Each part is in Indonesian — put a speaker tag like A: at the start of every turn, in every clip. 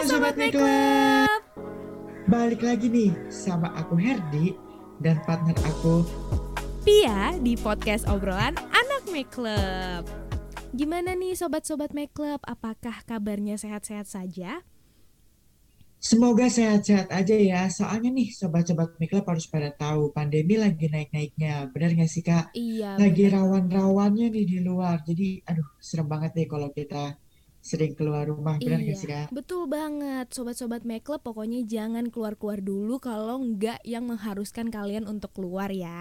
A: Sobat Make Club Balik lagi nih sama aku Herdi dan partner aku
B: Pia di podcast obrolan Anak Make Club Gimana nih sobat-sobat Make Club? Apakah kabarnya sehat-sehat saja?
A: Semoga sehat-sehat aja ya. Soalnya nih sobat-sobat Make Club harus pada tahu pandemi lagi naik-naiknya. Benar nggak sih kak?
B: Iya
A: Lagi rawan-rawannya nih di luar. Jadi aduh serem banget nih kalau kita sering keluar rumah. Benar
B: Iya,
A: sih kak?
B: betul banget Sobat-sobat Make Club pokoknya jangan keluar-keluar dulu Kalau nggak yang mengharuskan kalian untuk keluar ya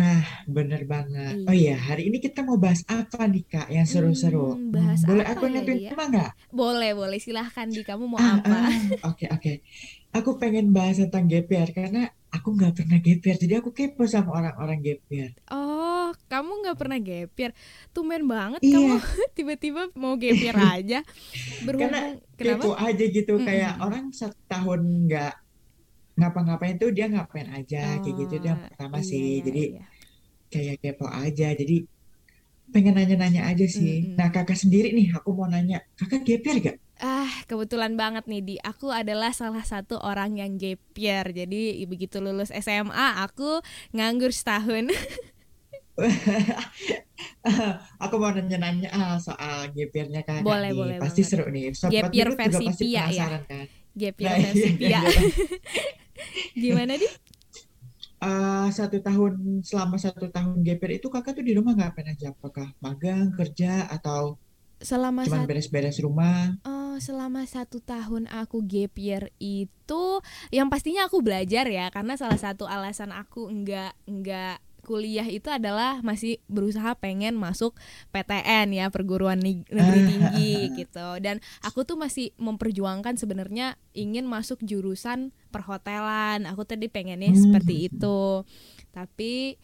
A: Nah bener banget. Oh iya
B: Iya
A: hari ini kita mau bahas apa nih kak yang seru-seru?
B: Hmm,
A: Hmm,
B: bahas
A: boleh
B: apa
A: aku
B: ya
A: tema nggak?
B: Boleh, boleh silahkan di kamu mau
A: Ah,
B: apa?
A: ah, oke, oke. Aku pengen bahas tentang GPR karena aku nggak pernah GPR, jadi aku kepo sama orang-orang GPR.
B: Oh, kamu nggak pernah gapir Tumben banget kamu
A: Iya,
B: tiba-tiba mau gapir aja
A: karena
B: Berhubung, kenapa?
A: kepo aja gitu. Kayak
B: Mm-mm.
A: orang satu tahun nggak ngapa-ngapain tuh dia ngapain aja, kayak gitu. Itu yang
B: Oh,
A: pertama
B: iya,
A: sih. Jadi
B: iya
A: kayak kepo aja. Jadi pengen nanya-nanya aja sih. Nah,
B: Mm-mm.
A: kakak sendiri nih, aku mau nanya, kakak GPR gak?
B: Ah, kebetulan banget nih di aku adalah salah satu orang yang gap year. Jadi begitu lulus SMA aku nganggur setahun.
A: Aku mau nanya-nanya ah, soal GPR-nya kakak
B: boleh,
A: nih.
B: boleh
A: Pasti
B: banget.
A: seru nih.
B: Gap
A: Sobat
B: year
A: Mikut juga
B: versi
A: pasti
B: Pia ya.
A: penasaran kan?
B: Gap year
A: Nah,
B: versi
A: iya,
B: Pia.
A: iya.
B: Gimana di?
A: Eh, satu tahun selama satu tahun GPR itu kakak tuh di rumah ngapain aja? Apakah magang, kerja, atau
B: Selama
A: cuman beres-beres rumah?
B: Oh, selama satu tahun aku gap year itu yang pastinya aku belajar ya karena salah satu alasan aku enggak enggak kuliah itu adalah masih berusaha pengen masuk PTN ya perguruan negeri tinggi gitu. Dan aku tuh masih memperjuangkan sebenarnya ingin masuk jurusan perhotelan. Aku tadi pengennya seperti
A: Hmm.
B: itu. Tapi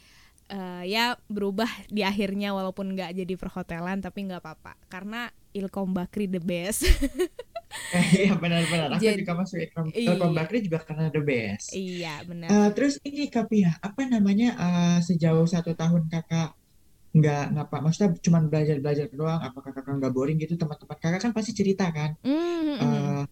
B: eh, ya berubah di akhirnya walaupun nggak jadi perhotelan tapi nggak apa-apa. Karena Ilkom Bakri the best
A: Iya benar-benar. Aku
B: jadi
A: juga masuk Ilkom
B: iya
A: Ilkom Bakri juga karena the best.
B: iya benar
A: Eh, terus ini Kak Pia, apa namanya eh, sejauh satu tahun kakak nggak ngapa? Maksudnya cuman belajar-belajar doang? Apakah kakak nggak boring gitu? Teman-teman kakak kan pasti cerita kan?
B: Mhm.
A: eh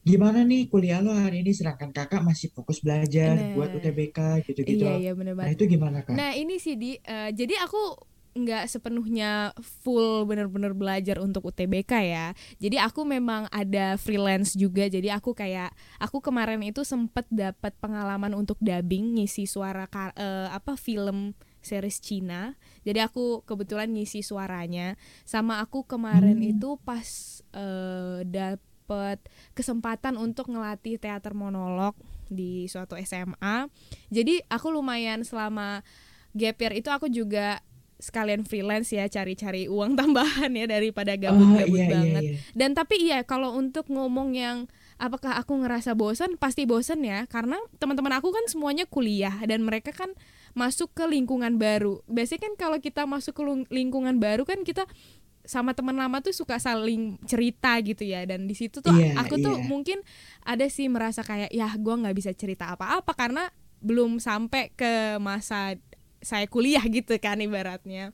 A: gimana nih kuliah lo hari ini sedangkan kakak masih fokus belajar buat
B: Nah,
A: UTBK gitu-gitu.
B: iya iya bener
A: Nah itu gimana kak?
B: Nah ini sih di, eh, jadi aku nggak sepenuhnya full bener-bener belajar untuk UTBK ya. Jadi aku memang ada freelance juga. Jadi aku kayak aku kemarin itu sempet dapat pengalaman untuk dubbing ngisi suara ka- eh, apa film series Cina. Jadi aku kebetulan ngisi suaranya. Sama aku kemarin
A: Hmm,
B: itu pas eh, dapet kesempatan untuk ngelatih teater monolog di suatu SMA. Jadi aku lumayan selama gap year itu aku juga sekalian freelance ya cari-cari uang tambahan ya daripada
A: oh
B: gabut-gabut
A: iya iya
B: banget.
A: iya.
B: Dan tapi iya kalau untuk ngomong yang apakah aku ngerasa bosan pasti bosan ya karena teman-teman aku kan semuanya kuliah dan mereka kan masuk ke lingkungan baru. Biasanya kan kalau kita masuk ke lingkungan baru kan kita sama teman lama tuh suka saling cerita gitu ya dan di situ tuh
A: Iya
B: aku tuh
A: iya.
B: mungkin ada sih merasa kayak ya gua nggak bisa cerita apa-apa karena belum sampai ke masa saya kuliah gitu kan ibaratnya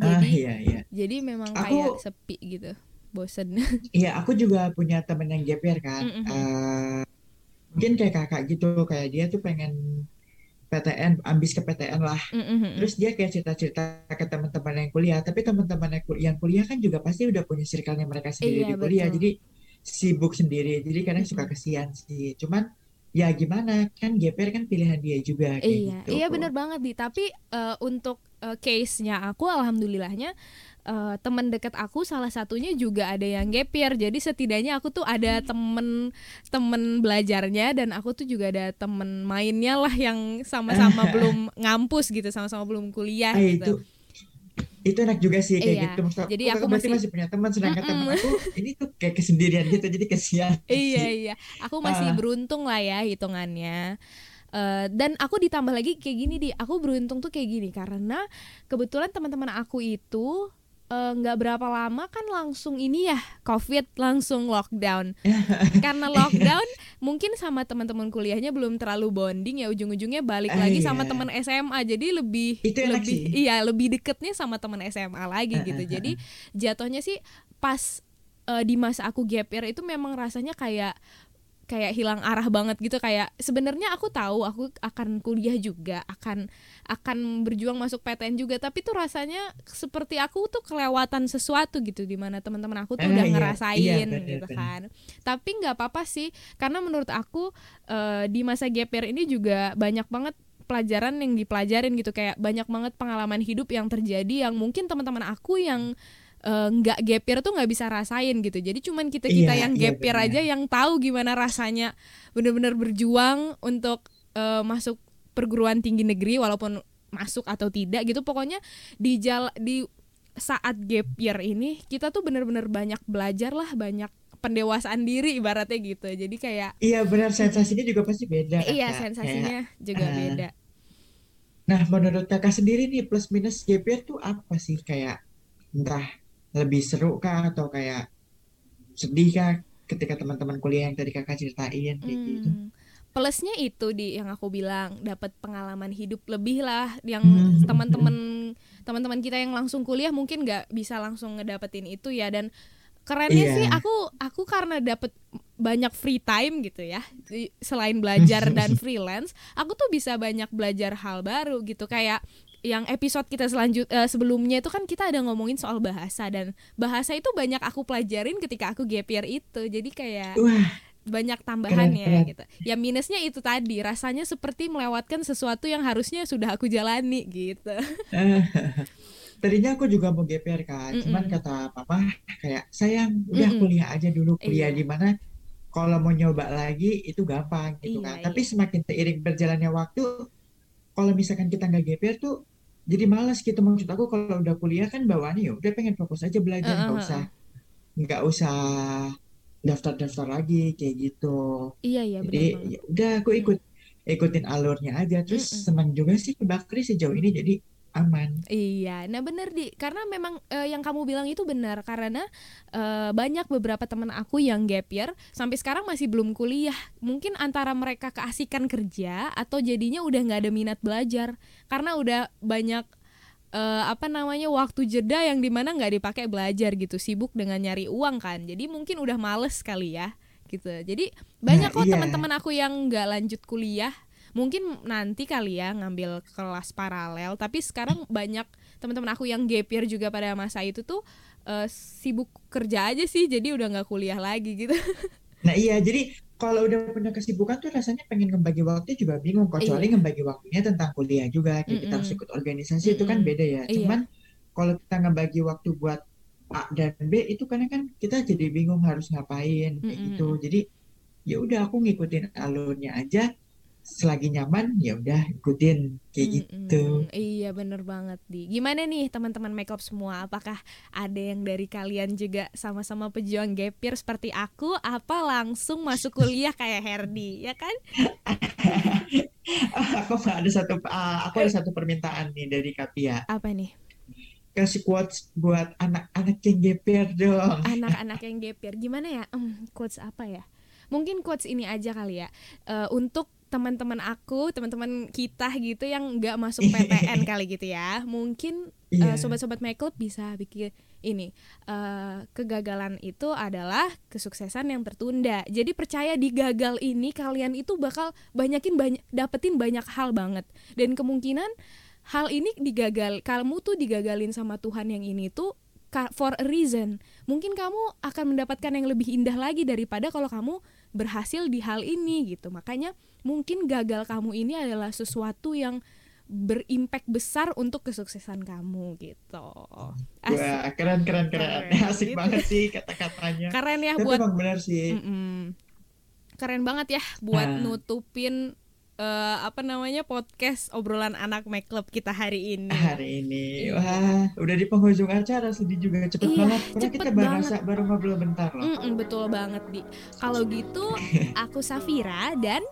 A: Ah
B: jadi
A: iya iya.
B: jadi memang
A: Aku
B: kayak sepi gitu bosen
A: iya aku juga punya temen yang GPR kan.
B: Mm-mm.
A: Eh, mungkin kayak kakak gitu kayak dia tuh pengen PTN, ambis ke PTN lah.
B: Mm-mm.
A: Terus dia kayak cerita-cerita ke teman-teman yang kuliah, tapi teman-teman yang kul- yang kuliah kan juga pasti udah punya circle-nya mereka sendiri
B: iya
A: di kuliah,
B: betul
A: jadi sibuk sendiri. Jadi kadang suka kesian sih. Cuman ya gimana kan GPR kan pilihan dia juga kayak
B: Iya,
A: gitu.
B: iya bener banget di. Tapi eh, untuk eh, case-nya aku, alhamdulillahnya eh, teman dekat aku salah satunya juga ada yang year. Jadi setidaknya aku tuh ada temen temen belajarnya dan aku tuh juga ada temen mainnya lah yang sama-sama belum ngampus gitu, sama-sama belum kuliah
A: Ah itu
B: gitu.
A: itu enak juga sih kayak
B: Iya,
A: gitu. Maksud aku
B: jadi aku
A: berarti
B: masih,
A: masih punya teman, sedangkan teman
B: Mm-mm.
A: aku ini tuh kayak kesendirian gitu, jadi kesian
B: Iya iya, aku masih
A: Ah,
B: beruntung lah ya hitungannya. Eh, dan aku ditambah lagi kayak gini di, aku beruntung tuh kayak gini karena kebetulan teman-teman aku itu eh, nggak berapa lama kan langsung ini ya COVID langsung lockdown. Karena lockdown mungkin sama teman-teman kuliahnya belum terlalu bonding ya ujung-ujungnya balik
A: ah,
B: lagi sama
A: iya,
B: teman SMA jadi lebih
A: itu
B: lebih
A: sih.
B: iya lebih deketnya sama teman SMA lagi
A: Ah,
B: gitu.
A: ah, ah,
B: Jadi jatuhnya sih pas eh, di masa aku gap year itu memang rasanya kayak kayak hilang arah banget gitu kayak sebenarnya aku tahu aku akan kuliah juga akan akan berjuang masuk PTN juga tapi tuh rasanya seperti aku tuh kelewatan sesuatu gitu di mana teman-teman aku tuh
A: Ah,
B: udah
A: iya,
B: ngerasain
A: iya, bener,
B: gitu
A: bener.
B: kan tapi nggak apa-apa sih karena menurut aku eh, di masa year ini juga banyak banget pelajaran yang dipelajarin gitu kayak banyak banget pengalaman hidup yang terjadi yang mungkin teman-teman aku yang eh, nggak gap year tuh nggak bisa rasain gitu. Jadi cuman kita kita
A: Iya,
B: yang
A: iya,
B: gap year
A: benar.
B: aja yang tahu gimana rasanya bener-bener berjuang untuk eh, masuk perguruan tinggi negeri walaupun masuk atau tidak gitu. Pokoknya di jal di saat gap year ini kita tuh bener-bener banyak belajar lah banyak pendewasaan diri ibaratnya gitu. Jadi kayak
A: Iya benar sensasinya juga pasti beda kan,
B: iya sensasinya juga
A: eh,
B: beda.
A: Nah, menurut kakak sendiri nih plus minus gap year tuh apa sih? Kayak entah lebih seru kah atau kayak sedih kah ketika teman-teman kuliah yang tadi kakak ceritain kayak gitu.
B: Hmm. Plusnya itu di yang aku bilang dapat pengalaman hidup lebih lah yang
A: Hmm.
B: teman-teman teman-teman kita yang langsung kuliah mungkin nggak bisa langsung ngedapetin itu ya dan kerennya
A: Iya.
B: sih aku aku karena dapet banyak free time gitu ya selain belajar dan freelance aku tuh bisa banyak belajar hal baru gitu kayak yang episode kita selanjut eh, sebelumnya itu kan kita ada ngomongin soal bahasa dan bahasa itu banyak aku pelajarin ketika aku gap year itu jadi kayak
A: Wah,
B: banyak tambahannya
A: keren.
B: gitu. Ya minusnya itu tadi, rasanya seperti melewatkan sesuatu yang harusnya sudah aku jalani gitu.
A: tadinya aku juga mau gap year kak, cuman
B: Mm-mm.
A: kata papa kayak sayang udah
B: Mm-mm.
A: kuliah aja dulu kuliah
B: Iya.
A: di mana kalau mau nyoba lagi itu gampang gitu
B: Iya,
A: kan.
B: iya.
A: Tapi semakin seiring berjalannya waktu, kalau misalkan kita nggak year tuh jadi malas gitu maksud aku kalau udah kuliah kan bawaannya ya udah pengen fokus aja belajar nggak
B: Heeh,
A: usah nggak usah daftar-daftar lagi kayak gitu.
B: Iya iya
A: Jadi ya udah aku ikut ikutin alurnya aja. Terus
B: Mm-mm.
A: senang juga sih ke Bakri sejauh ini jadi aman.
B: Iya, nah bener di karena memang eh, yang kamu bilang itu benar karena eh, banyak beberapa teman aku yang gap year sampai sekarang masih belum kuliah. Mungkin antara mereka keasikan kerja atau jadinya udah nggak ada minat belajar karena udah banyak eh, apa namanya waktu jeda yang di mana nggak dipakai belajar gitu, sibuk dengan nyari uang kan. Jadi mungkin udah males kali ya gitu. Jadi banyak
A: Nah,
B: kok
A: iya.
B: teman-teman aku yang nggak lanjut kuliah mungkin nanti kali ya ngambil kelas paralel tapi sekarang banyak teman-teman aku yang gap year juga pada masa itu tuh eh, sibuk kerja aja sih jadi udah nggak kuliah lagi gitu
A: Nah iya jadi kalau udah punya kesibukan tuh rasanya pengen ngebagi waktu juga bingung. Kecuali
B: Iya.
A: ngebagi waktunya tentang kuliah juga. Kayak kita harus ikut organisasi itu kan beda ya.
B: Iya.
A: Cuman kalau kita ngebagi waktu buat A dan B itu kadang kan kita jadi bingung harus ngapain kayak
B: Mm-mm.
A: gitu. Jadi ya udah aku ngikutin alurnya aja. Selagi nyaman ya udah ikutin kayak gitu.
B: Mm-mm. iya bener banget di gimana nih teman-teman makeup semua apakah ada yang dari kalian juga sama-sama pejuang gap year seperti aku apa langsung masuk kuliah kayak Herdi ya kan
A: aku ada satu ah, aku ada satu permintaan nih dari Kapia.
B: apa nih
A: Kasih quotes buat anak-anak yang GPR dong.
B: anak-anak yang gap year gimana ya Em, quotes apa ya mungkin quotes ini aja kali ya Eh, untuk teman-teman aku teman-teman kita gitu yang nggak masuk PTN kali gitu ya mungkin eh,
A: Iya.
B: sobat-sobat makeup bisa bikin ini eh, kegagalan itu adalah kesuksesan yang tertunda. Jadi percaya di gagal ini kalian itu bakal banyakin banyak dapetin banyak hal banget. Dan kemungkinan hal ini digagal kamu tuh digagalin sama Tuhan yang ini tuh for a reason. Mungkin kamu akan mendapatkan yang lebih indah lagi daripada kalau kamu berhasil di hal ini gitu makanya mungkin gagal kamu ini adalah sesuatu yang berimpact besar untuk kesuksesan kamu gitu Asik.
A: Wah, keren keren keren.
B: Keren,
A: Asik
B: gitu.
A: banget sih kata-katanya.
B: keren ya
A: Tapi
B: buat
A: benar sih.
B: Mm-mm. keren banget ya buat
A: Nah.
B: nutupin eh, apa namanya podcast obrolan anak make club kita hari ini
A: Hari ini,
B: Iya.
A: wah, udah di penghujung acara sedih juga cepet
B: Iya,
A: banget. Karena
B: cepet
A: kita baru
B: banget.
A: rasa baru ngobrol bentar loh.
B: Mm-mm, betul banget di kalau gitu aku Safira dan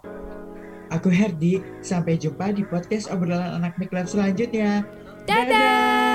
A: Aku Herdi, sampai jumpa di podcast obrolan anak Miklab selanjutnya.
B: dadah